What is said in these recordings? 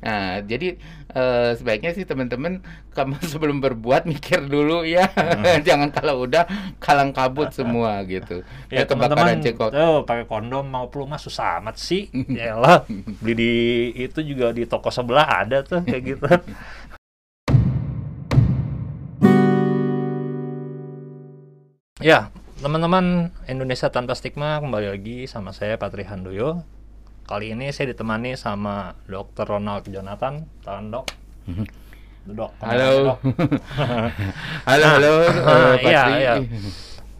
Nah, jadi uh, sebaiknya sih teman-teman kamu sebelum berbuat mikir dulu ya. Hmm. Jangan kalau udah kalang kabut semua gitu. Ya, teman-teman tuh pakai kondom mau pelumas susah amat sih. Yalah, beli di itu juga di toko sebelah ada tuh kayak gitu. ya, teman-teman Indonesia tanpa stigma kembali lagi sama saya Patri Handoyo Kali ini saya ditemani sama Dr. Ronald Jonathan. Tahan dok. Dok. Halo. Dok. halo, halo. Uh, iya, iya.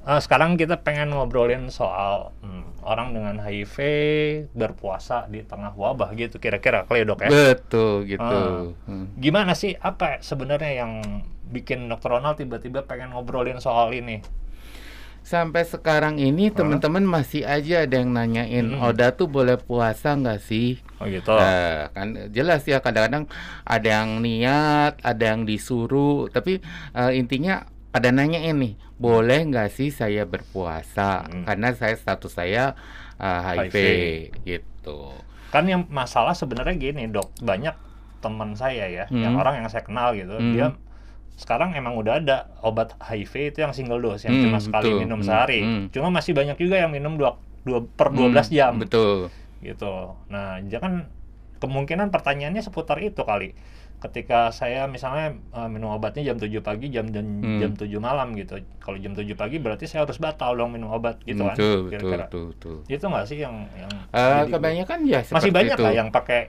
Uh, sekarang kita pengen ngobrolin soal hmm, orang dengan HIV berpuasa di tengah wabah gitu kira-kira kali ya dok ya. Betul gitu. Uh, Gimana sih apa sebenarnya yang bikin Dr. Ronald tiba-tiba pengen ngobrolin soal ini? Sampai sekarang ini teman-teman masih aja ada yang nanyain hmm. Oda tuh boleh puasa nggak sih? Oh gitu. Nah, kan jelas ya kadang-kadang ada yang niat, ada yang disuruh, tapi uh, intinya ada nanya ini boleh nggak sih saya berpuasa? Hmm. Karena saya status saya uh, HIV, HIV gitu. Kan yang masalah sebenarnya gini dok, banyak teman saya ya, hmm. yang orang yang saya kenal gitu, hmm. dia sekarang emang udah ada obat HIV itu yang single dose yang hmm, cuma sekali betul. minum sehari. Hmm, hmm. Cuma masih banyak juga yang minum dua, dua per 12 hmm, jam. Betul. Gitu. Nah, jangan kemungkinan pertanyaannya seputar itu kali. Ketika saya misalnya uh, minum obatnya jam 7 pagi, jam jam, hmm. jam 7 malam gitu. Kalau jam 7 pagi berarti saya harus batal dong minum obat gitu kan. Betul, kira-kira. betul, betul, betul. Itu nggak sih yang yang uh, kebanyakan ya masih banyak lah yang pakai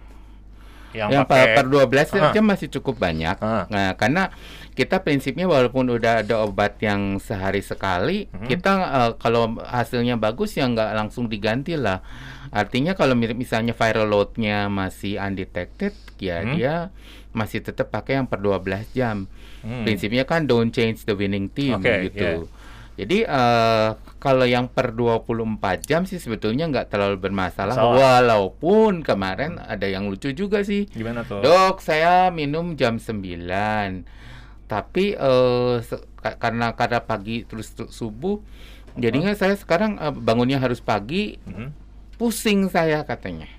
yang, yang pakai per 12 uh. jam masih cukup banyak. Uh. Nah, karena kita prinsipnya walaupun udah ada obat yang sehari sekali, hmm. kita uh, kalau hasilnya bagus ya nggak langsung diganti lah. Artinya kalau mirip misalnya viral loadnya masih undetected, ya hmm. dia masih tetap pakai yang per 12 jam. Hmm. Prinsipnya kan don't change the winning team okay, gitu. Yeah. Jadi uh, kalau yang per 24 jam sih sebetulnya nggak terlalu bermasalah Masalah. walaupun kemarin ada yang lucu juga sih. Gimana tuh? Dok, saya minum jam 9 tapi uh, karena karena pagi terus subuh jadinya saya sekarang uh, bangunnya harus pagi mm-hmm. pusing saya katanya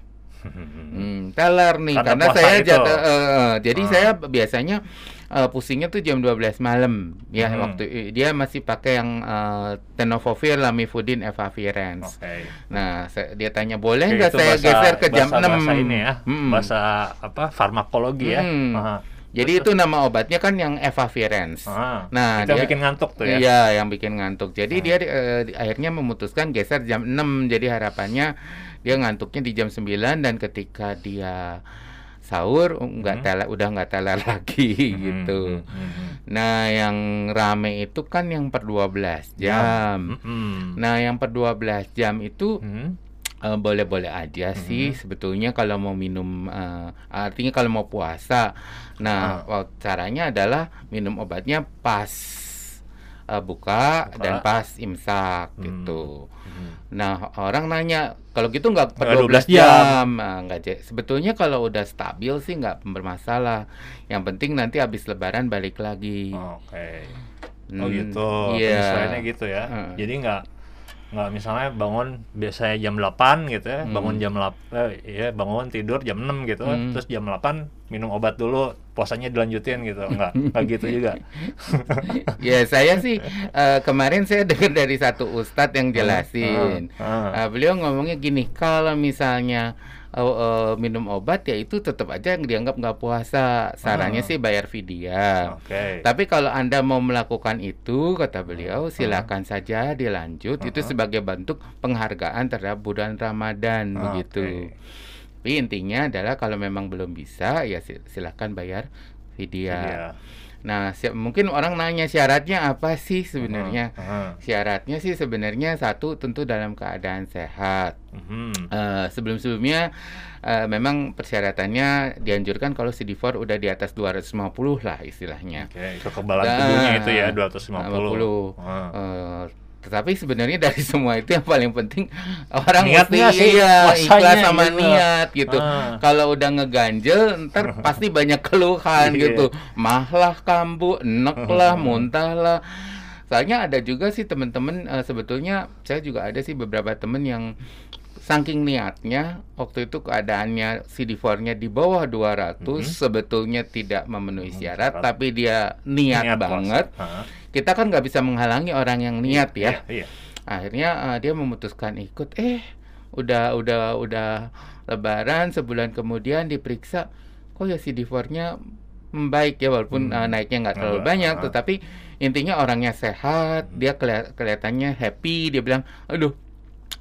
hmm, teler nih karena, karena saya jatuh uh, jadi ah. saya biasanya uh, pusingnya tuh jam 12 malam ya hmm. waktu dia masih pakai yang uh, tenofovir, lamivudin, efavirenz. Okay. Nah, saya, dia tanya boleh nggak saya bahasa, geser ke jam bahasa, 6 bahasa ini ya, hmm. bahasa apa farmakologi ya. hmm. ya. Jadi itu nama obatnya kan yang evavirens. Ah, nah, itu dia, yang bikin ngantuk tuh ya. Iya, yang bikin ngantuk. Jadi ah. dia uh, akhirnya memutuskan geser jam 6. Jadi harapannya dia ngantuknya di jam 9 dan ketika dia sahur nggak hmm. teler udah nggak teler lagi hmm. gitu. Hmm. hmm. Nah, yang rame itu kan yang per 12 jam. Hmm. Nah, yang per 12 jam itu hmm Uh, boleh-boleh aja sih sebetulnya kalau mau minum uh, artinya kalau mau puasa. Nah, ah. caranya adalah minum obatnya pas uh, buka, buka dan pas imsak hmm. gitu. Hmm. Nah, orang nanya kalau gitu nggak per 12 jam, jam. Nah, nggak sebetulnya kalau udah stabil sih nggak bermasalah. Yang penting nanti habis lebaran balik lagi. Oke. Okay. Oh hmm, gitu. Iya. Yeah. gitu ya. Uh. Jadi nggak nggak misalnya bangun biasanya jam 8 gitu ya hmm. bangun jam 8 eh, ya bangun tidur jam 6 gitu hmm. terus jam 8 minum obat dulu puasanya dilanjutin gitu nggak nggak gitu juga ya saya sih uh, kemarin saya dengar dari satu ustadz yang jelasin uh, uh. Uh, beliau ngomongnya gini kalau misalnya uh, uh, minum obat ya itu tetap aja yang dianggap nggak puasa. Sarannya uh. sih bayar vidya. Okay. Tapi kalau anda mau melakukan itu kata beliau uh. silakan saja dilanjut. Uh. Itu sebagai bentuk penghargaan terhadap bulan Ramadan uh. begitu. Tapi intinya adalah kalau memang belum bisa ya silakan bayar vidya. Nah, mungkin orang nanya syaratnya apa sih sebenarnya? Uh, -huh. Syaratnya sih sebenarnya satu tentu dalam keadaan sehat. Uh -huh. uh, sebelum-sebelumnya uh, memang persyaratannya dianjurkan kalau CD4 udah di atas 250 lah istilahnya. Okay. kekebalan tubuhnya itu ya 250. 50. Uh. Uh, tetapi sebenarnya dari semua itu yang paling penting orang Niatnya mesti sih, iya, ikhlas sama gitu. niat gitu. Ah. Kalau udah ngeganjel ntar pasti banyak keluhan yeah. gitu. Mahlah kambuh, enek lah, muntah lah. Soalnya ada juga sih teman-teman uh, sebetulnya saya juga ada sih beberapa temen yang saking niatnya waktu itu keadaannya CD4-nya di bawah 200 -hmm. sebetulnya tidak memenuhi syarat, syarat tapi dia niat, niat banget. Kita kan nggak bisa menghalangi orang yang niat ya. Iya, iya. Akhirnya uh, dia memutuskan ikut. Eh, udah udah udah lebaran sebulan kemudian diperiksa kok ya CD4-nya membaik ya walaupun hmm. uh, naiknya nggak terlalu uh, banyak uh. tetapi intinya orangnya sehat hmm. dia keli kelihatannya happy dia bilang aduh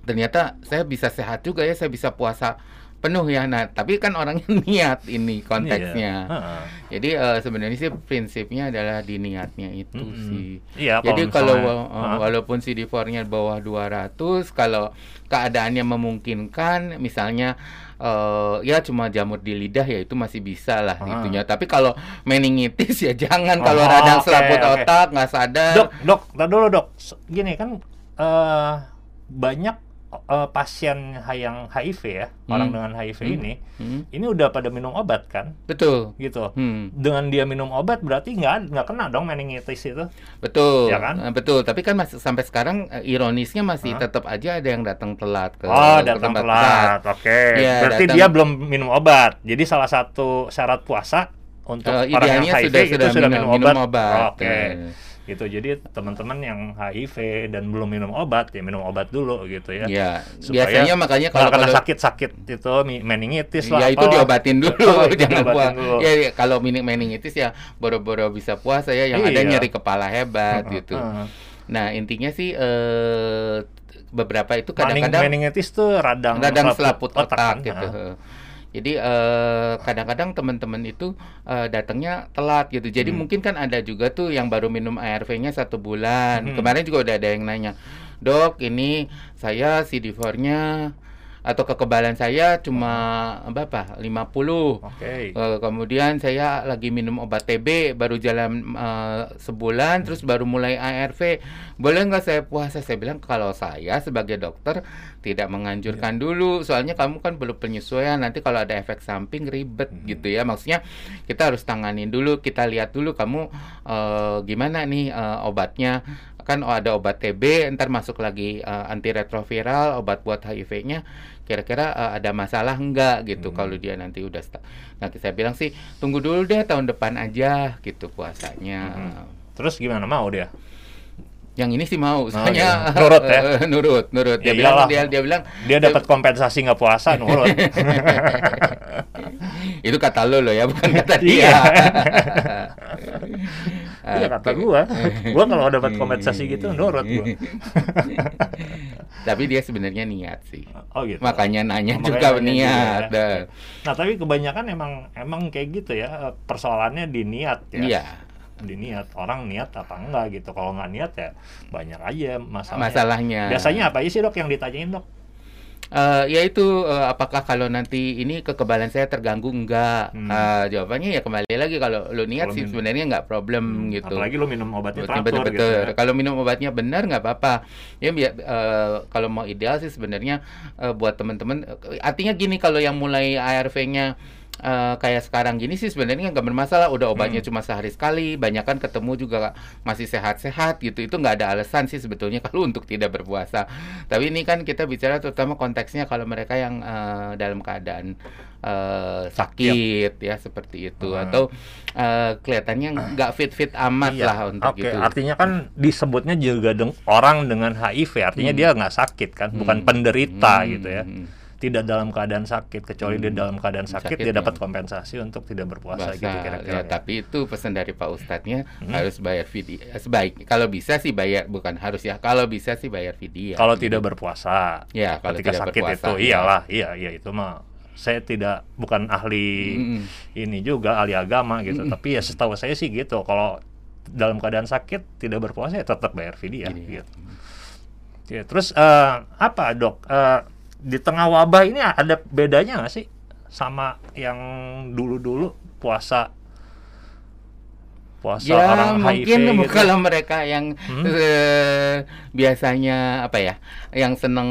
ternyata saya bisa sehat juga ya saya bisa puasa penuh ya. Nah, tapi kan orangnya niat ini konteksnya. Iya. Jadi uh, sebenarnya sih prinsipnya adalah di niatnya itu mm -hmm. sih. Iya, Jadi kalau uh, walaupun CD4-nya bawah 200, kalau keadaannya memungkinkan misalnya uh, ya cuma jamur di lidah ya itu masih bisa lah uh. itunya. Tapi kalau meningitis ya jangan oh, kalau radang okay, selaput okay. otak nggak sadar. Dok, dok, dulu dok. Gini kan uh, banyak uh, pasien yang HIV ya hmm. orang dengan HIV hmm. ini hmm. ini udah pada minum obat kan betul gitu hmm. dengan dia minum obat berarti nggak nggak kena dong meningitis itu betul ya kan uh, betul tapi kan masih sampai sekarang uh, ironisnya masih huh? tetap aja ada yang datang telat ke oh datang telat oke okay. ya, berarti datang... dia belum minum obat jadi salah satu syarat puasa untuk uh, orang yang HIV sudah, itu sudah, sudah minum, minum obat, obat. Oh, oke okay. Ya gitu. Jadi teman-teman yang HIV dan belum minum obat ya minum obat dulu gitu ya, ya biasanya makanya kalau kena sakit-sakit itu meningitis lah ya itu diobatin dulu oh, jangan puas. ya, ya kalau meningitis ya boro-boro bisa puasa ya yang iya. ada nyeri kepala hebat gitu. nah intinya sih eh, beberapa itu kadang-kadang meningitis tuh radang radang selaput otak, otak kan? gitu jadi uh, kadang-kadang teman-teman itu uh, datangnya telat gitu. Jadi hmm. mungkin kan ada juga tuh yang baru minum ARV-nya satu bulan. Hmm. Kemarin juga udah ada yang nanya, dok ini saya CD4-nya atau kekebalan saya cuma berapa? 50. Oke. Okay. Uh, kemudian saya lagi minum obat TB baru jalan uh, sebulan hmm. terus baru mulai ARV. Boleh nggak saya puasa? Saya bilang kalau saya sebagai dokter tidak menganjurkan yeah. dulu soalnya kamu kan belum penyesuaian nanti kalau ada efek samping ribet hmm. gitu ya. Maksudnya kita harus tanganin dulu, kita lihat dulu kamu uh, gimana nih uh, obatnya kan oh, ada obat TB ntar masuk lagi uh, antiretroviral obat buat HIV-nya kira-kira uh, ada masalah enggak gitu hmm. kalau dia nanti udah. Nah, saya bilang sih tunggu dulu deh tahun depan aja gitu puasanya. Hmm. Terus gimana mau dia? yang ini sih mau, soalnya oh, nurut ya, nurut, nurut. Dia, dia bilang, dia, dia bilang dia dapat kompensasi nggak puasa, nurut. itu kata lo loh ya, bukan kata dia. Iya kata gua. Gua kalau dapat kompensasi gitu nurut gua. tapi dia sebenarnya niat sih. Oh gitu. Makanya nanya oh, juga makanya niat. Juga, ya. Nah, tapi kebanyakan emang emang kayak gitu ya. Persoalannya di niat ya. Iya di niat orang niat apa enggak gitu kalau nggak niat ya banyak aja masalahnya masalahnya biasanya apa sih dok yang ditanyain dok Uh, ya itu uh, apakah kalau nanti ini kekebalan saya terganggu enggak? Hmm. Uh, jawabannya ya kembali lagi kalau lo niat kalo sih sebenarnya nggak problem hmm. gitu. Apalagi lo minum obatnya teratur betul, betul. Gitu ya. Kalau minum obatnya benar nggak apa-apa. Ya uh, kalau mau ideal sih sebenarnya uh, buat teman-teman artinya gini kalau yang mulai ARV-nya uh, kayak sekarang gini sih sebenarnya nggak bermasalah udah obatnya hmm. cuma sehari sekali banyak kan ketemu juga masih sehat-sehat gitu itu nggak ada alasan sih sebetulnya kalau untuk tidak berpuasa tapi ini kan kita bicara terutama konteksnya kalau mereka yang uh, dalam keadaan uh, sakit ya seperti itu hmm. atau uh, kelihatannya nggak fit fit amat iya. lah untuk okay. itu artinya kan disebutnya juga deng orang dengan HIV artinya hmm. dia nggak sakit kan bukan hmm. penderita hmm. gitu ya hmm tidak dalam keadaan sakit kecuali hmm. dia dalam keadaan sakit, sakit dia dapat kompensasi untuk tidak berpuasa Basa, gitu kira-kira. Ya, tapi itu pesan dari Pak Ustadznya hmm. harus bayar vidya sebaik kalau bisa sih bayar bukan harus ya kalau bisa sih bayar vidya. Kalau tidak berpuasa. Ya, kalau ketika tidak sakit berpuasa, itu ya. iyalah, iya iya itu mah saya tidak bukan ahli mm ini juga ahli agama gitu, mm tapi ya setahu saya sih gitu. Kalau dalam keadaan sakit tidak berpuasa ya tetap bayar vidya gitu. Ya, terus uh, apa dok? Uh, di tengah wabah ini ada bedanya nggak sih sama yang dulu-dulu puasa puasa ya, orang mungkin HIV gitu. kalau mereka yang hmm? uh, biasanya apa ya yang seneng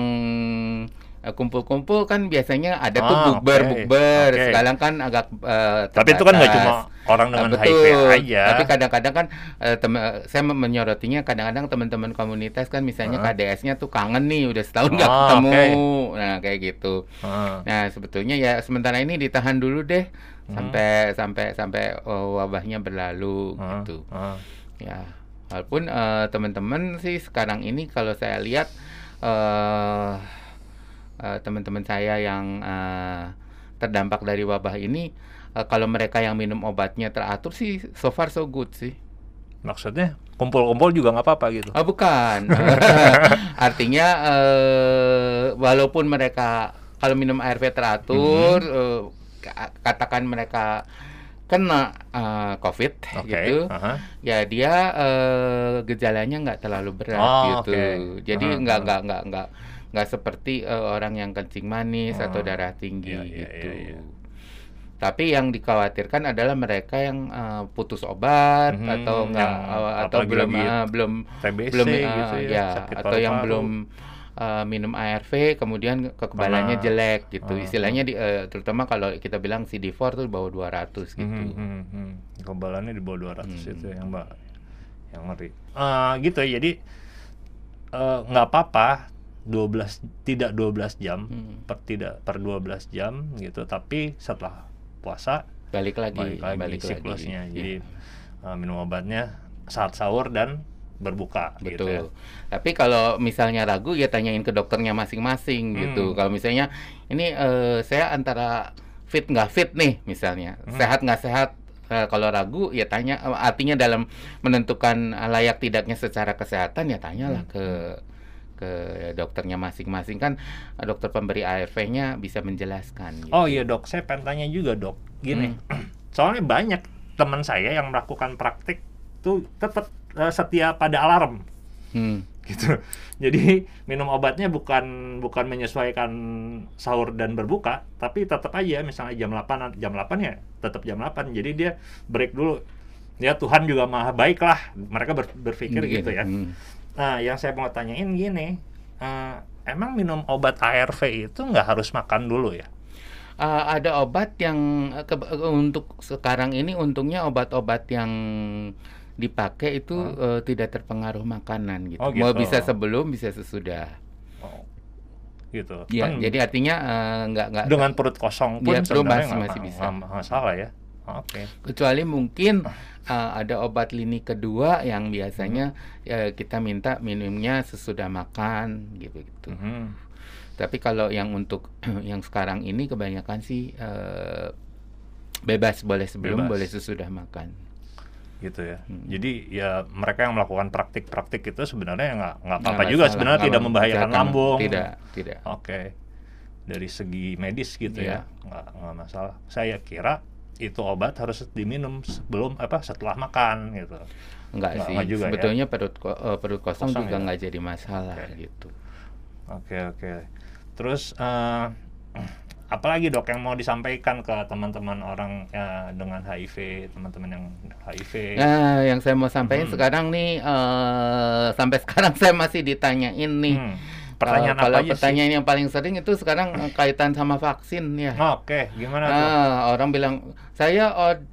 kumpul-kumpul kan biasanya ada tuh bukber okay. bukber okay. sekarang kan agak uh, tapi itu kan nggak cuma orang dengan uh, betul. HIV aja tapi kadang-kadang kan uh, tem- saya menyorotinya kadang-kadang teman-teman komunitas kan misalnya uh. KDS-nya tuh kangen nih udah setahun nggak oh, ketemu okay. nah kayak gitu uh. nah sebetulnya ya sementara ini ditahan dulu deh uh. sampai sampai sampai uh, wabahnya berlalu uh. gitu uh. ya walaupun uh, teman-teman sih sekarang ini kalau saya lihat uh, uh, teman-teman saya yang uh, terdampak dari wabah ini uh, kalau mereka yang minum obatnya teratur sih so far so good sih. Maksudnya kumpul-kumpul juga nggak apa-apa gitu? Oh, bukan. Artinya uh, walaupun mereka kalau minum ARV teratur, mm -hmm. uh, katakan mereka kena uh, COVID okay. gitu, uh -huh. ya dia uh, gejalanya nggak terlalu berat oh, gitu. Okay. Jadi uh -huh. nggak nggak nggak nggak seperti uh, orang yang kencing manis oh. atau darah tinggi ya, gitu. Ya, ya, ya. Tapi yang dikhawatirkan adalah mereka yang uh, putus obat mm -hmm, atau enggak uh, atau belum uh, belum TBC belum uh, gitu ya, ya atau yang belum uh, minum ARV kemudian kekebalannya ah, jelek gitu. Uh, Istilahnya di uh, terutama kalau kita bilang CD4 tuh di bawah 200 gitu. Mm -hmm, hmm, Kekebalannya di bawah 200 hmm. itu yang Mbak yang ngeri. Uh, gitu ya. Jadi nggak uh, apa-apa 12 tidak 12 jam hmm. per tidak per 12 jam gitu tapi setelah puasa balik lagi balik lagi balik siklusnya lagi. jadi yeah. uh, minum obatnya saat sahur dan berbuka betul gitu ya. tapi kalau misalnya ragu ya tanyain ke dokternya masing-masing hmm. gitu kalau misalnya ini uh, saya antara fit nggak fit nih misalnya hmm. sehat nggak sehat uh, kalau ragu ya tanya artinya dalam menentukan layak tidaknya secara kesehatan ya tanyalah hmm. ke ke dokternya masing-masing kan eh, dokter pemberi ARV-nya bisa menjelaskan. Gitu. Oh iya dok, saya pengen tanya juga dok, gini, hmm. soalnya banyak teman saya yang melakukan praktik tuh tetap uh, setia pada alarm, hmm. gitu. Jadi minum obatnya bukan bukan menyesuaikan sahur dan berbuka, tapi tetap aja misalnya jam 8 jam 8 ya tetap jam 8. Jadi dia break dulu. Ya Tuhan juga maha baik lah, mereka ber, berpikir hmm, gitu ya. Hmm Nah, yang saya mau tanyain gini, uh, emang minum obat ARV itu nggak harus makan dulu ya? Uh, ada obat yang ke, untuk sekarang ini untungnya obat-obat yang dipakai itu uh, tidak terpengaruh makanan gitu. Oh, gitu. Mau bisa sebelum bisa sesudah. Oh, gitu. Ya, hmm. jadi artinya uh, nggak nggak dengan perut kosong pun ya, sebenarnya masih, masih bisa. Masalah ya. Oke. Okay. Kecuali mungkin uh, ada obat lini kedua yang biasanya hmm. uh, kita minta minumnya sesudah makan gitu gitu. Hmm. Tapi kalau yang untuk yang sekarang ini kebanyakan sih uh, bebas boleh sebelum bebas. boleh sesudah makan. Gitu ya. Hmm. Jadi ya mereka yang melakukan praktik-praktik itu sebenarnya nggak nggak apa-apa juga salah. sebenarnya tidak membahayakan lambung. Tidak tidak. Oke. Okay. Dari segi medis gitu yeah. ya nggak nggak masalah. Saya kira itu obat harus diminum sebelum apa setelah makan gitu. Enggak, enggak sih. Juga, ya? Sebetulnya ya? perut uh, perut kosong, kosong juga ya? nggak jadi masalah okay. gitu. Oke okay, oke. Okay. Terus uh, apalagi dok yang mau disampaikan ke teman-teman orang ya, dengan HIV, teman-teman yang HIV? Nah, yang saya mau sampaikan hmm. sekarang nih uh, sampai sekarang saya masih ditanyain nih. Hmm pertanyaan uh, kalau apa pertanyaan sih? yang paling sering itu sekarang eh, kaitan sama vaksin ya. Oke, okay. gimana tuh? Uh, orang bilang saya od,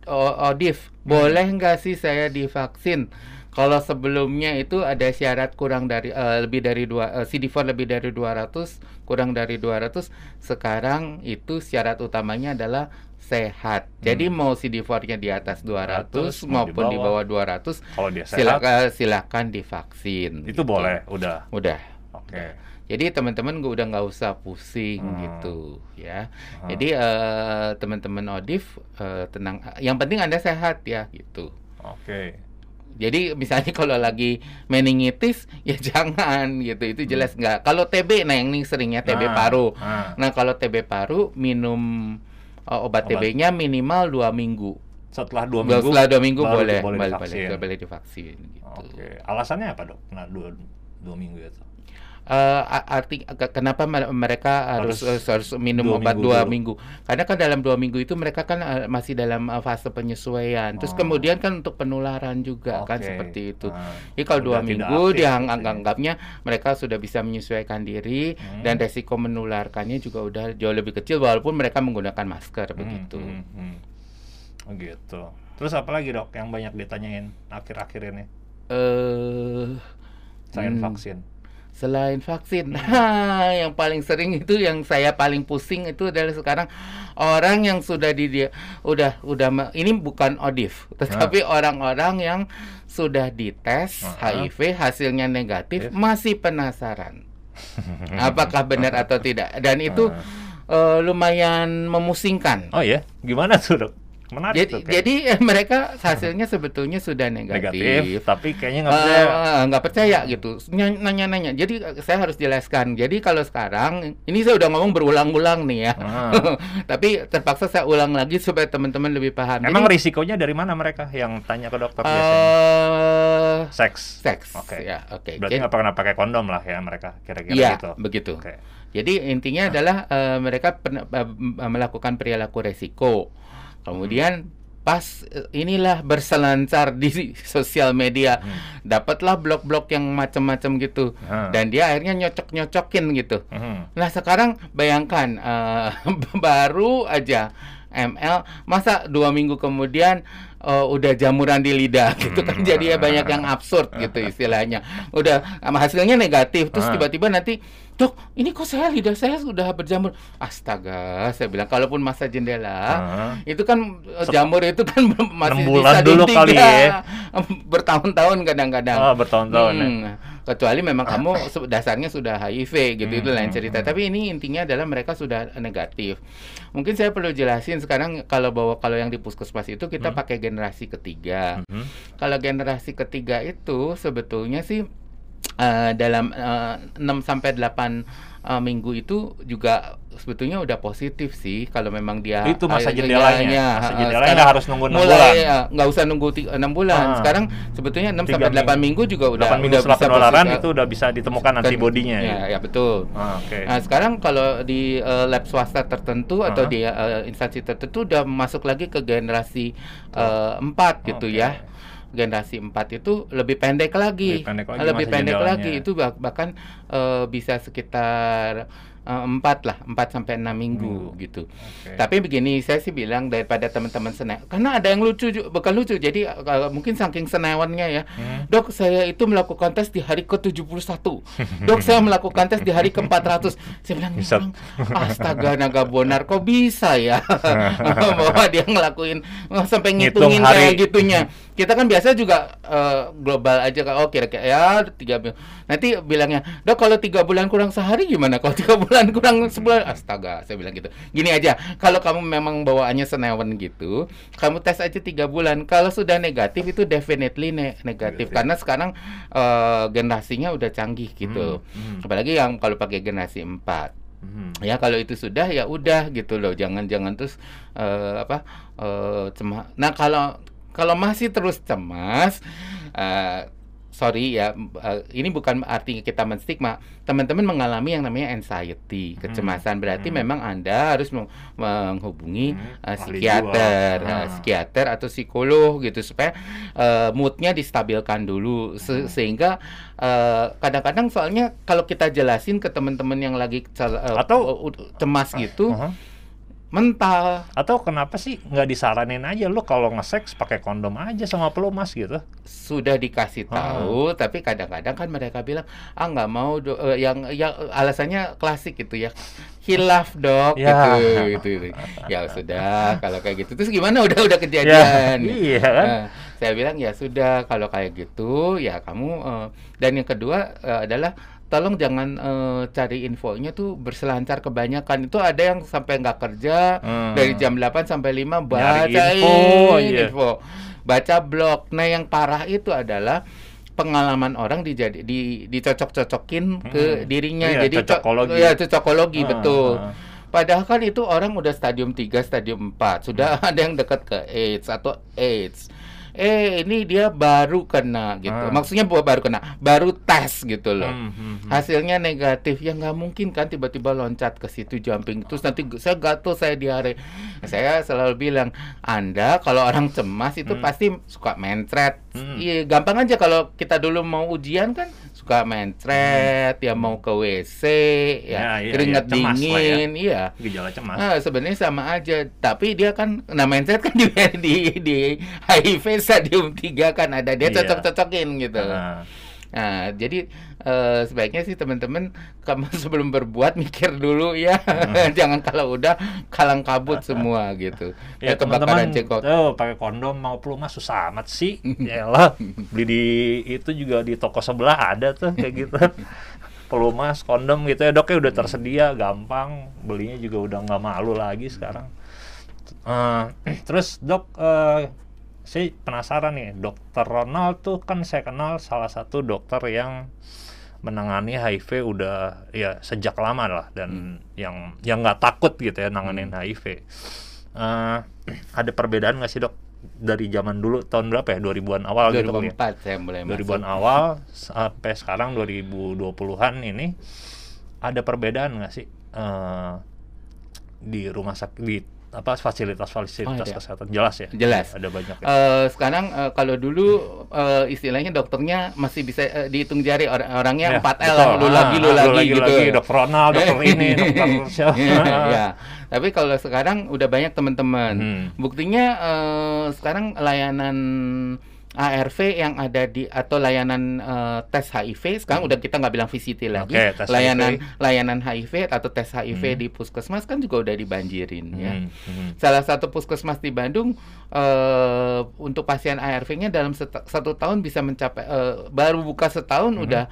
odif, hmm. boleh nggak sih saya divaksin? Kalau sebelumnya itu ada syarat kurang dari uh, lebih dari dua uh, CD4 lebih dari 200, kurang dari 200. Sekarang itu syarat utamanya adalah sehat. Hmm. Jadi mau CD4-nya di atas 200 100, maupun di bawah, di bawah 200, kalau dia sehat, silakan silakan divaksin. Itu gitu. boleh, udah. Udah. Oke. Okay. Jadi teman-teman gue udah nggak usah pusing hmm. gitu ya. Hmm. Jadi uh, teman-teman Odif uh, tenang. Yang penting anda sehat ya gitu. Oke. Okay. Jadi misalnya kalau lagi meningitis ya jangan gitu. Itu hmm. jelas nggak. Kalau TB nah yang ini seringnya TB nah, paru. Nah, nah kalau TB paru minum uh, obat, obat. TB-nya minimal dua minggu. Setelah dua minggu. Setelah dua minggu boleh boleh, boleh, boleh, boleh divaksin. Gitu. Oke. Alasannya apa dok? Nah dua dua minggu itu uh, arti kenapa mereka harus harus, harus minum dua obat minggu dua dulu. minggu karena kan dalam dua minggu itu mereka kan uh, masih dalam uh, fase penyesuaian terus oh. kemudian kan untuk penularan juga okay. kan seperti itu nah, jadi kalau dua minggu dia gitu ya. anggapnya mereka sudah bisa menyesuaikan diri hmm. dan resiko menularkannya juga udah jauh lebih kecil walaupun mereka menggunakan masker hmm, begitu hmm, hmm. Oh, gitu terus apa lagi dok yang banyak ditanyain akhir-akhir ini eh uh, selain hmm. vaksin selain vaksin. yang paling sering itu yang saya paling pusing itu adalah sekarang orang yang sudah di dia udah udah ini bukan odif, tetapi orang-orang yang sudah dites uh -huh. HIV hasilnya negatif masih penasaran. Apakah benar atau tidak? Dan itu uh, lumayan memusingkan. Oh ya, gimana tuh, Dok? Menarik jadi, tuh, jadi eh, mereka hasilnya sebetulnya sudah negatif, negatif tapi kayaknya nggak percaya. uh, percaya gitu. Nanya-nanya. Jadi saya harus jelaskan. Jadi kalau sekarang ini saya udah ngomong berulang-ulang nih ya. Uh. tapi terpaksa saya ulang lagi supaya teman-teman lebih paham. Emang jadi, risikonya dari mana mereka yang tanya ke dokter uh, biasanya seks. seks. Oke. Okay. ya oke. Okay. berarti nggak pernah pakai kondom lah ya mereka kira-kira ya, gitu. begitu. Okay. jadi intinya uh. adalah uh, mereka uh, melakukan perilaku resiko Kemudian pas eh, inilah berselancar di sosial media hmm. dapatlah blog-blog yang macam-macam gitu hmm. dan dia akhirnya nyocok-nyocokin gitu hmm. nah sekarang bayangkan uh, baru aja ml masa dua minggu kemudian uh, udah jamuran di lidah gitu kan. Jadi ya banyak yang absurd gitu istilahnya. Udah hasilnya negatif. Terus tiba-tiba nanti dok ini kok saya lidah saya sudah berjamur. Astaga saya bilang kalaupun masa jendela uh, itu kan eh, jamur itu kan masih bulan bisa dulu kali ya. Bertahun-tahun kadang-kadang. Oh, bertahun-tahun ya. hmm, ya. kecuali memang kamu dasarnya sudah HIV gitu hmm, itu lain hmm, cerita. Hmm. tapi ini intinya adalah mereka sudah negatif. Mungkin saya perlu jelasin sekarang kalau bawa kalau yang di puskesmas itu kita hmm. pakai generasi ketiga hmm. kalau generasi ketiga itu sebetulnya sih uh, dalam uh, 6 sampai 8 uh, minggu itu juga sebetulnya udah positif sih kalau memang dia itu masa jendelanya. masa jendelanya harus nunggu enam bulan. nggak usah nunggu enam bulan. Ah. sekarang sebetulnya 6 sampai 8 minggu, minggu juga udah 8 minggu udah bisa penularan itu udah bisa ditemukan kan, antibodinya ya, ya betul. Ah, okay. nah sekarang kalau di uh, lab swasta tertentu atau di uh, instansi tertentu udah masuk lagi ke generasi uh, 4 gitu okay. ya generasi 4 itu lebih pendek lagi. Lebih pendek lagi, lebih pendek lagi itu bahkan uh, bisa sekitar Eh, empat lah empat sampai enam minggu hmm. gitu. Okay. Tapi begini saya sih bilang daripada teman-teman senai karena ada yang lucu bukan lucu jadi uh, mungkin saking senewannya ya hmm. dok saya itu melakukan tes di hari ke 71 dok saya melakukan tes di hari ke 400 saya bilang bisa. astaga naga bonar kok bisa ya bahwa dia ngelakuin sampai ngitungin kayak gitunya kita kan biasa juga uh, global aja oh kira-kira ya tiga nanti bilangnya dok kalau tiga bulan kurang sehari gimana? Kalau tiga bulan kurang sebulan? Astaga saya bilang gitu. Gini aja kalau kamu memang bawaannya senewan gitu kamu tes aja tiga bulan. Kalau sudah negatif itu definitely ne negatif. Karena sekarang uh, generasinya udah canggih gitu. Hmm, hmm. apalagi yang kalau pakai generasi empat. Hmm. Ya kalau itu sudah ya udah gitu loh, jangan-jangan terus uh, apa uh, cema. Nah kalau kalau masih terus cemas, uh, sorry ya, uh, ini bukan artinya kita menstigma. Teman-teman mengalami yang namanya anxiety, hmm. kecemasan. Berarti hmm. memang anda harus menghubungi hmm. uh, psikiater, uh, psikiater atau psikolog gitu supaya uh, moodnya distabilkan dulu, Se hmm. sehingga kadang-kadang uh, soalnya kalau kita jelasin ke teman-teman yang lagi uh, atau cemas gitu. Uh -huh mental. Atau kenapa sih nggak disaranin aja? Lo kalau nge-seks pakai kondom aja sama pelumas gitu. Sudah dikasih tahu hmm. tapi kadang-kadang kan mereka bilang ah nggak mau do uh, yang yang alasannya klasik gitu ya. Hilaf dok ya. gitu, gitu gitu. Ya sudah kalau kayak gitu. Terus gimana? Udah udah kejadian. Ya, iya kan? Nah, saya bilang ya sudah kalau kayak gitu ya kamu uh, dan yang kedua uh, adalah tolong jangan uh, cari infonya tuh berselancar kebanyakan itu ada yang sampai nggak kerja hmm. dari jam 8 sampai 5 baca info, iya. info baca blog nah yang parah itu adalah pengalaman orang dijadi di dicocok-cocokin hmm. ke dirinya iya, jadi cocokologi ya cocokologi hmm. betul hmm. Padahal kan itu orang udah stadium 3, stadium 4, sudah hmm. ada yang dekat ke AIDS atau AIDS eh ini dia baru kena gitu. Hmm. Maksudnya baru kena, baru tes gitu loh. Hmm, hmm, hmm. Hasilnya negatif, ya nggak mungkin kan tiba-tiba loncat ke situ jumping terus nanti saya gatel saya diare. Saya selalu bilang, Anda kalau orang cemas itu hmm. pasti suka mencret. Hmm. Iya, hmm. gampang aja kalau kita dulu mau ujian kan suka mencret, hmm. ya mau ke WC, ya, ya, ya keringat ya, dingin, ya. iya. Gejala cemas. Nah, sebenarnya sama aja, tapi dia kan nah mencret kan di di, di HIV stadium 3 kan ada dia iya. cocok-cocokin gitu. Uh. Nah, jadi uh, sebaiknya sih teman-teman kamu sebelum berbuat mikir dulu ya, hmm. jangan kalau udah kalang kabut semua gitu. Ya, teman-teman tuh pakai kondom mau pelumas susah amat sih. Yalah, beli di itu juga di toko sebelah ada tuh kayak gitu. pelumas, kondom gitu ya dok ya udah tersedia, gampang belinya juga udah nggak malu lagi sekarang. Uh, terus dok uh, saya penasaran nih dokter Ronald tuh kan saya kenal salah satu dokter yang menangani HIV udah ya sejak lama lah dan hmm. yang yang nggak takut gitu ya nanganin hmm. HIV. Uh, ada perbedaan nggak sih dok dari zaman dulu tahun berapa ya 2000-an awal 2004 gitu ya? saya mulai 2000-an awal sampai sekarang 2020-an ini ada perbedaan nggak sih uh, di rumah sakit di apa fasilitas-fasilitas oh, kesehatan. Jelas ya? Jelas. Ada banyak ya. uh, sekarang uh, kalau dulu uh, istilahnya dokternya masih bisa uh, dihitung jari or orangnya empat ya, L lu lagi lu ah, lagi, lagi gitu. lagi, dokter Ronald dokter ini dokter siapa? Ya tapi kalau sekarang udah banyak teman-teman. Hmm. buktinya uh, sekarang layanan ARV yang ada di atau layanan uh, tes HIV sekarang hmm. udah kita nggak bilang VCT lagi okay, layanan HIV. layanan HIV atau tes HIV hmm. di puskesmas kan juga udah dibanjirin hmm. ya hmm. salah satu puskesmas di Bandung uh, untuk pasien ARV-nya dalam satu tahun bisa mencapai uh, baru buka setahun hmm. udah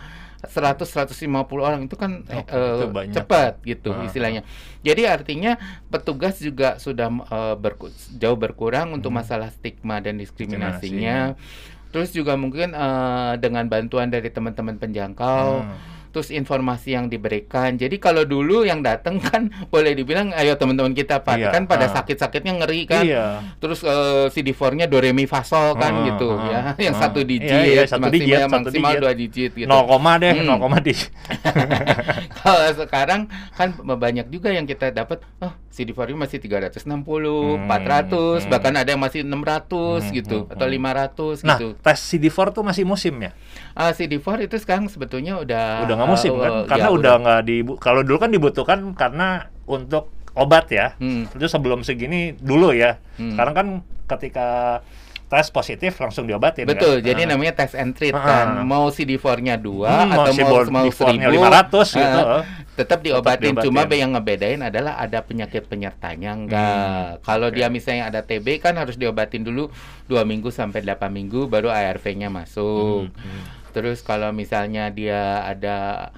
100 150 orang itu kan oh, uh, itu cepat gitu uh, istilahnya. Jadi artinya petugas juga sudah uh, berku jauh berkurang hmm. untuk masalah stigma dan diskriminasinya. Terus juga mungkin uh, dengan bantuan dari teman-teman penjangkau hmm terus informasi yang diberikan. Jadi kalau dulu yang datang kan boleh dibilang ayo teman-teman kita Pak iya, kan pada uh, sakit-sakitnya ngeri kan. Iya. Terus uh, CD4-nya do re mi fa sol kan uh, gitu uh, ya. Yang uh, satu digit, iya, iya, satu maksimal, digit, maksimal dua digit gitu. 0, deh, hmm. 0, di. kalau sekarang kan banyak juga yang kita dapat oh CD4 masih 360, hmm, 400, hmm. bahkan ada yang masih 600 hmm, gitu hmm, atau 500 nah, gitu. tes CD4 tuh masih musim ya? Uh, ah, CD4 itu sekarang sebetulnya udah udah nggak musim uh, kan? Uh, karena ya, udah nggak di kalau dulu kan dibutuhkan karena untuk obat ya. Hmm. Itu sebelum segini dulu ya. Hmm. Sekarang kan ketika tes positif langsung diobatin Betul, kan? jadi uh. namanya tes and treat uh. kan. Mau CD4-nya 2 hmm, atau mau mau 1000 500 gitu. Uh, tetap diobatin. Tetap Cuma yang ngebedain adalah ada penyakit penyertanya enggak. Hmm, Kalau okay. dia misalnya ada TB kan harus diobatin dulu dua minggu sampai 8 minggu baru ARV-nya masuk. Hmm, hmm. Terus kalau misalnya dia ada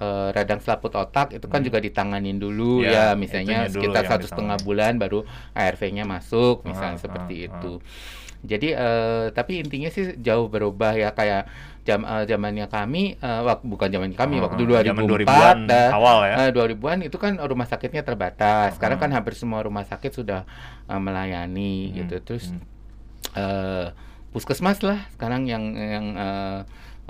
uh, radang selaput otak itu kan hmm. juga ditanganin dulu ya, ya misalnya sekitar satu setengah bulan baru ARV-nya masuk misalnya ah, seperti ah, itu. Ah. Jadi uh, tapi intinya sih jauh berubah ya kayak jam uh, zamannya kami uh, wak, bukan zaman kami uh, waktu 2004 dan awal ya. Uh, 2000-an itu kan rumah sakitnya terbatas. Uh, Sekarang kan hampir semua rumah sakit sudah uh, melayani hmm, gitu. Terus hmm. uh, puskesmas lah sekarang yang yang uh,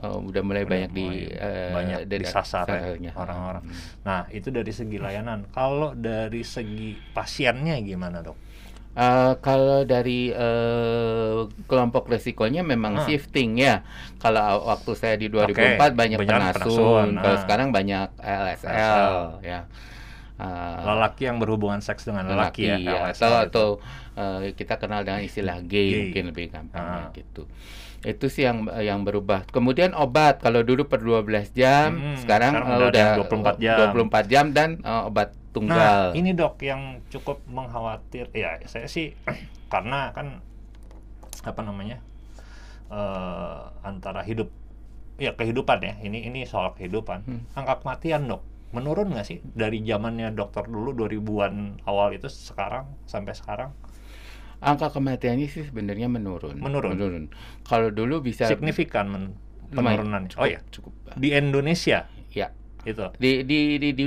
uh, udah mulai udah banyak mulai di uh, banyak dari disasar ya, orang-orang. Hmm. Nah, itu dari segi layanan. Kalau dari segi pasiennya gimana, Dok? Uh, kalau dari uh, kelompok resikonya memang hmm. shifting ya. Kalau waktu saya di 2004 okay. banyak, banyak penasun, nah. kalau sekarang banyak LSL, LSL. ya. Uh, lelaki yang berhubungan seks dengan lelaki, lelaki ya, ya. atau atau uh, kita kenal dengan istilah gay, gay. mungkin lebih gampang uh. gitu. Itu sih yang yang berubah. Kemudian obat kalau dulu per 12 jam, hmm, sekarang, sekarang uh, udah 24 jam. 24 jam dan uh, obat tunggal. Nah, ini dok yang cukup mengkhawatir. Ya, saya sih karena kan apa namanya uh, antara hidup ya kehidupan ya. Ini ini soal kehidupan. Hmm. Angka kematian dok menurun nggak sih dari zamannya dokter dulu 2000-an awal itu sekarang sampai sekarang? Angka kematiannya sih sebenarnya menurun. Menurun. Menurun. Kalau dulu bisa signifikan men penurunan. Cukup, oh ya, cukup. Di Indonesia. Ya itu di di di, di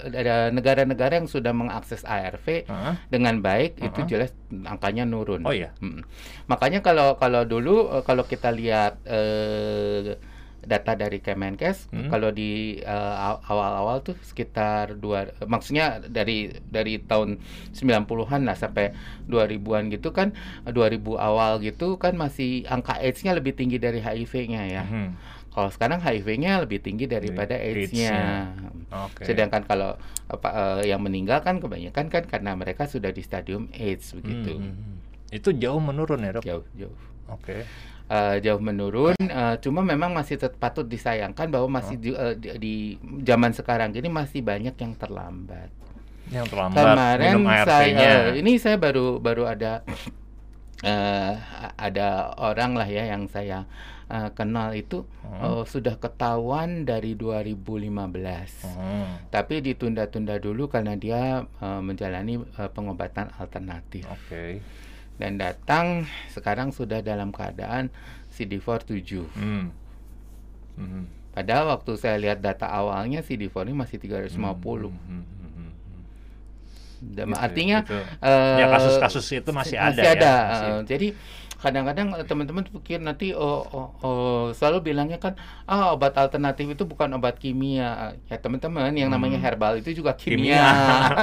ada negara-negara yang sudah mengakses ARV uh-huh. dengan baik uh-huh. itu jelas angkanya nurun. Oh iya. Hmm. Makanya kalau kalau dulu eh, kalau kita lihat eh, data dari Kemenkes hmm. kalau di uh, awal-awal tuh sekitar dua maksudnya dari dari tahun 90-an lah sampai 2000-an gitu kan 2000 awal gitu kan masih angka AIDS-nya lebih tinggi dari HIV-nya ya. Hmm. Kalau sekarang HIV-nya lebih tinggi daripada AIDS-nya. Okay. Sedangkan kalau apa uh, yang meninggal kan kebanyakan kan karena mereka sudah di stadium AIDS begitu. Hmm. hmm, hmm. Itu jauh menurun ya, Dok? Jauh, jauh. Oke. Okay uh, jauh menurun. Uh, cuma memang masih patut disayangkan bahwa masih di, uh, di, di zaman sekarang ini masih banyak yang terlambat. Yang terlambat. Kemarin saya uh, ini saya baru baru ada uh, ada orang lah ya yang saya uh, kenal itu hmm. uh, sudah ketahuan dari 2015. Hmm. Tapi ditunda-tunda dulu karena dia uh, menjalani uh, pengobatan alternatif. Oke. Okay dan datang sekarang sudah dalam keadaan CD4 7. Hmm. Hmm. Padahal waktu saya lihat data awalnya CD4 ini masih 350. Hmm. Hmm. Hmm. gitu, artinya gitu. Uh, ya kasus-kasus itu masih, masih ada. ada. Ya, masih. Uh, jadi kadang-kadang teman-teman pikir nanti oh, oh, oh selalu bilangnya kan ah obat alternatif itu bukan obat kimia ya teman-teman yang namanya hmm. herbal itu juga kimia, kimia.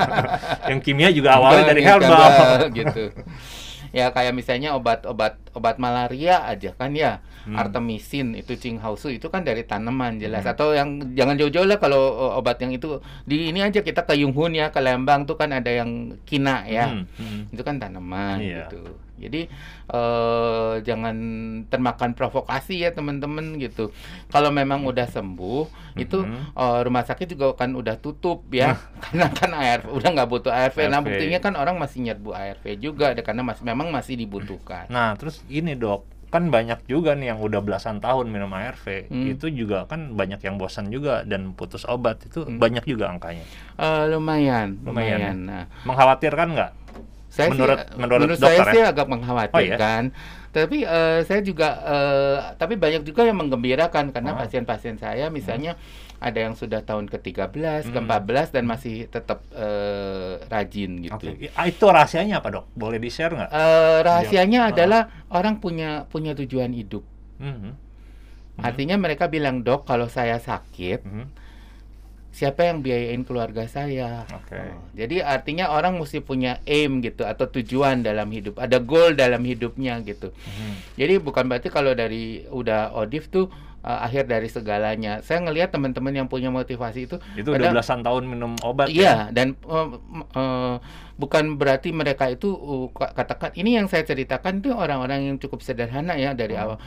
yang kimia juga awalnya dari herbal gitu ya kayak misalnya obat-obat obat malaria aja kan ya hmm. artemisin itu cinghausu itu kan dari tanaman jelas hmm. atau yang jangan jauh-jauh lah kalau obat yang itu di ini aja kita ke Yunghun ya ke Lembang tuh kan ada yang kina ya hmm. Hmm. itu kan tanaman iya. gitu jadi eh, jangan termakan provokasi ya teman-teman gitu. Kalau memang udah sembuh, mm-hmm. itu eh, rumah sakit juga kan udah tutup ya, karena kan ARV udah nggak butuh ARV. ARV. Nah buktinya kan orang masih nyerbu ARV juga, karena masih memang masih dibutuhkan. Nah terus ini dok, kan banyak juga nih yang udah belasan tahun minum ARV hmm. itu juga kan banyak yang bosan juga dan putus obat itu hmm. banyak juga angkanya uh, lumayan lumayan, lumayan. Nah. mengkhawatirkan nggak saya menurut sih, menurut, menurut dokter, saya ya? sih agak mengkhawatirkan. Oh, iya? Tapi uh, saya juga uh, tapi banyak juga yang menggembirakan karena pasien-pasien saya misalnya hmm. Ada yang sudah tahun ke-13, hmm. ke-14 dan masih tetap uh, rajin gitu. Okay. Itu rahasianya apa, Dok? Boleh di-share nggak? Uh, rahasianya ya. adalah uh. orang punya punya tujuan hidup. Hmm. Hmm. Artinya mereka bilang, "Dok, kalau saya sakit, hmm siapa yang biayain keluarga saya. Okay. Oh, jadi artinya orang mesti punya aim gitu atau tujuan dalam hidup, ada goal dalam hidupnya gitu. Hmm. Jadi bukan berarti kalau dari udah odif tuh uh, akhir dari segalanya. Saya ngelihat teman-teman yang punya motivasi itu itu udah belasan tahun minum obat. Iya, ya? dan uh, uh, bukan berarti mereka itu uh, katakan ini yang saya ceritakan itu orang-orang yang cukup sederhana ya dari hmm. awal.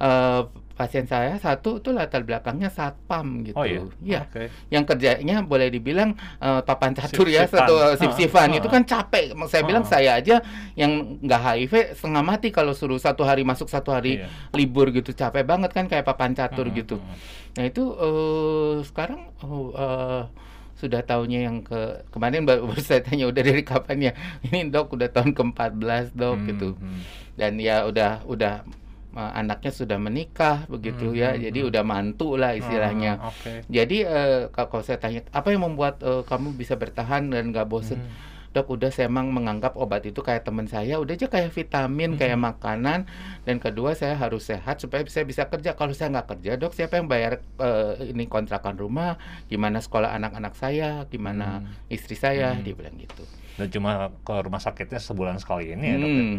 Uh, pasien saya satu tuh latar belakangnya satpam gitu. Oh iya. Ya. Okay. Yang kerjanya boleh dibilang uh, papan catur ya satu sip-sifan uh, itu kan capek. Saya uh, bilang saya aja yang nggak HIV setengah mati kalau suruh satu hari masuk satu hari iya. libur gitu capek banget kan kayak papan catur uh, gitu. Uh, nah itu uh, sekarang uh, uh, sudah tahunnya yang ke kemarin baru, baru saya tanya udah dari kapan ya ini dok udah tahun ke-14 dok hmm, gitu hmm. dan ya udah udah uh, anaknya sudah menikah begitu hmm, ya hmm, jadi hmm. udah mantu lah istilahnya uh, okay. jadi uh, kalau saya tanya apa yang membuat uh, kamu bisa bertahan dan nggak bosen hmm. dok udah saya emang menganggap obat itu kayak teman saya udah aja kayak vitamin hmm. kayak makanan dan kedua saya harus sehat supaya saya bisa kerja kalau saya nggak kerja dok siapa yang bayar uh, ini kontrakan rumah gimana sekolah anak-anak saya gimana hmm. istri saya hmm. dia bilang gitu dan cuma ke rumah sakitnya sebulan sekali ini ya ya? hmm.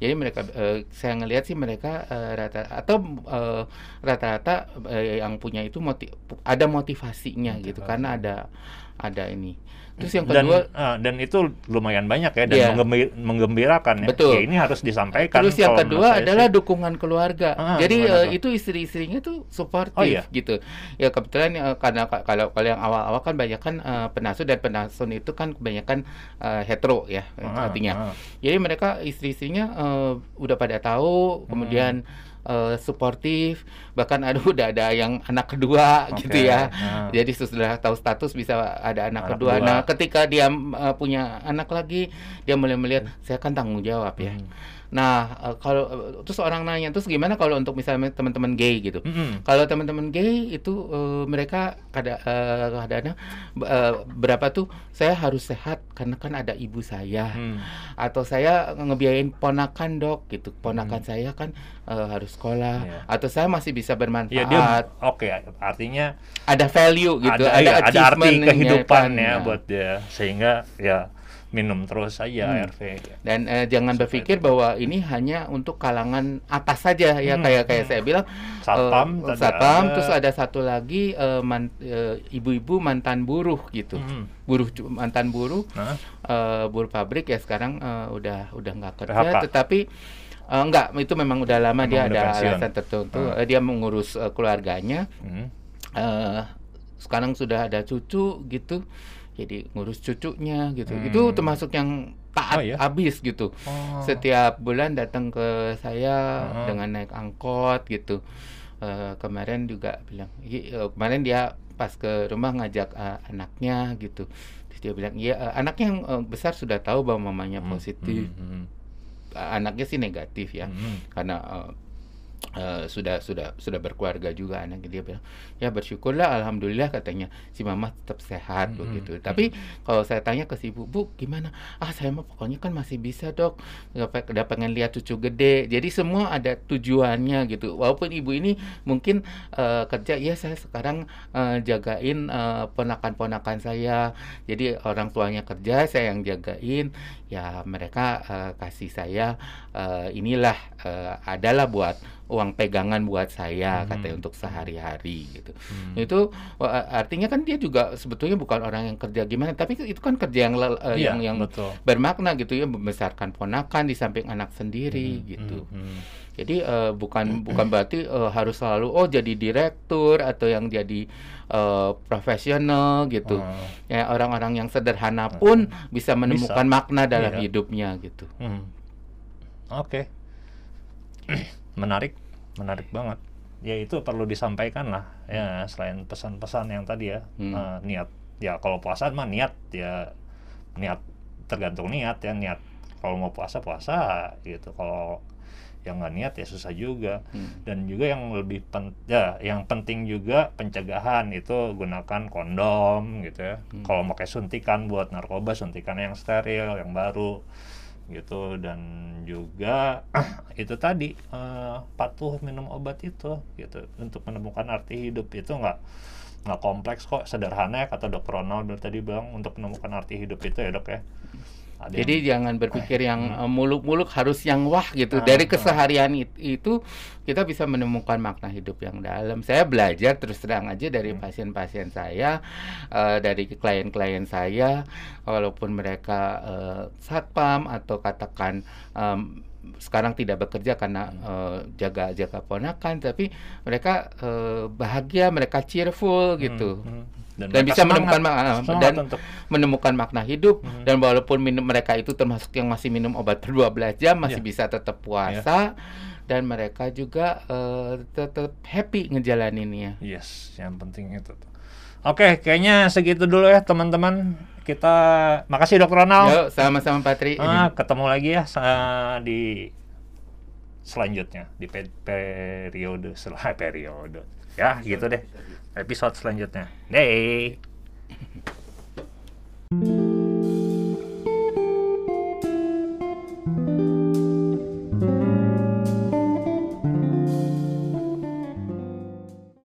Jadi mereka uh, saya ngelihat sih mereka uh, rata atau uh, rata-rata uh, yang punya itu motiv ada motivasinya Motivasi. gitu karena ada ada ini Terus yang kedua dan, uh, dan itu lumayan banyak ya dan yeah. menggembirakan ya. Betul. Ya, ini harus disampaikan. Terus yang kedua adalah sih. dukungan keluarga. Ah, Jadi uh, itu istri-istrinya tuh supportive oh, iya? gitu. Ya kebetulan uh, karena kalau kalau yang awal-awal kan banyak kan uh, dan penasun itu kan kebanyakan uh, hetero ya ah, artinya. Ah. Jadi mereka istri-istrinya uh, udah pada tahu, kemudian hmm uh, suportif bahkan ada udah ada yang anak kedua okay. gitu ya nah. jadi sudah tahu status bisa ada anak, anak kedua. kedua nah ketika dia uh, punya anak lagi dia mulai melihat hmm. saya kan tanggung jawab ya hmm. Nah, uh, kalau uh, terus orang nanya, terus gimana kalau untuk misalnya teman-teman gay gitu? Mm -hmm. Kalau teman-teman gay itu uh, mereka kada uh, kadang uh, berapa tuh saya harus sehat karena kan ada ibu saya. Mm. Atau saya ngebiayain ponakan, Dok, gitu. Ponakan mm. saya kan uh, harus sekolah yeah. atau saya masih bisa bermanfaat. Ya, dia oke, okay, artinya ada value gitu, ada, ada, ya, ada arti kehidupannya kan, buat dia sehingga ya minum terus saja hmm. ARV. Dan eh, jangan Supaya berpikir itu. bahwa ini hanya untuk kalangan atas saja ya hmm. kayak kayak hmm. saya bilang satpam, uh, satpam ada. terus ada satu lagi uh, man, uh, ibu-ibu mantan buruh gitu. Hmm. Buruh mantan buruh huh? uh, buruh pabrik ya sekarang uh, udah udah nggak kerja PHK. tetapi uh, enggak itu memang udah lama memang dia ada pensiun. alasan tertentu hmm. uh, dia mengurus uh, keluarganya. Hmm. Uh, sekarang sudah ada cucu gitu jadi ngurus cucunya gitu hmm. itu termasuk yang taat oh, iya? habis gitu oh. setiap bulan datang ke saya uh dengan naik angkot gitu uh, kemarin juga bilang uh, kemarin dia pas ke rumah ngajak uh, anaknya gitu terus dia bilang ya uh, anaknya yang uh, besar sudah tahu bahwa mamanya hmm. positif hmm. Hmm. Uh, anaknya sih negatif ya. Hmm. karena uh, Uh, sudah sudah sudah berkeluarga juga anak dia bilang ya bersyukurlah alhamdulillah katanya. Si mama tetap sehat -hmm. begitu. -hmm. tapi kalau saya tanya ke si ibu bu gimana? Ah saya mah pokoknya kan masih bisa dok. Udah pengen lihat cucu gede. Jadi semua ada tujuannya gitu. Walaupun ibu ini mungkin uh, kerja ya saya sekarang uh, jagain uh, ponakan-ponakan saya. Jadi orang tuanya kerja saya yang jagain ya mereka uh, kasih saya uh, inilah uh, adalah buat uang pegangan buat saya hmm. katanya untuk sehari-hari gitu. Hmm. Itu artinya kan dia juga sebetulnya bukan orang yang kerja gimana, tapi itu kan kerja yang uh, iya, yang yang betul. bermakna gitu ya membesarkan ponakan di samping anak sendiri hmm. gitu. Hmm. Hmm. Jadi uh, bukan bukan berarti uh, harus selalu oh jadi direktur atau yang jadi uh, profesional gitu. Hmm. Ya orang-orang yang sederhana pun hmm. bisa menemukan bisa. makna dalam iya. hidupnya gitu. Hmm. Oke. Okay menarik menarik banget ya itu perlu disampaikan lah ya selain pesan-pesan yang tadi ya hmm. uh, niat ya kalau puasa mah niat ya niat tergantung niat ya niat kalau mau puasa puasa gitu kalau yang nggak niat ya susah juga. Hmm. dan juga yang lebih pen ya yang penting juga pencegahan itu gunakan kondom gitu ya. Hmm. kalau mau kayak suntikan buat narkoba suntikan yang steril yang baru gitu. Dan juga itu tadi uh, patuh minum obat itu gitu. Untuk menemukan arti hidup itu nggak nggak kompleks kok. Sederhana ya kata dokter Ronald tadi bang untuk menemukan arti hidup itu ya dok ya ada Jadi yang, jangan berpikir yang hmm. eh, muluk-muluk harus yang wah gitu. Nah, Dari keseharian itu kita bisa menemukan makna hidup yang dalam. Saya belajar terus terang aja dari hmm. pasien-pasien saya, uh, dari klien-klien saya, walaupun mereka uh, satpam atau katakan um, sekarang tidak bekerja karena uh, jaga jaga ponakan, tapi mereka uh, bahagia, mereka cheerful gitu. Hmm, hmm dan, dan bisa semangat, menemukan semangat dan untuk. menemukan makna hidup hmm. dan walaupun minum mereka itu termasuk yang masih minum obat per 12 jam masih yeah. bisa tetap puasa yeah. dan mereka juga uh, tetap happy ngejalaninnya. Yes, yang penting itu. Oke, kayaknya segitu dulu ya teman-teman. Kita makasih Dokter Ronald. sama-sama Patri. Ah, ketemu lagi ya di selanjutnya di periode setelah periode. Ya, gitu deh episode selanjutnya. Day.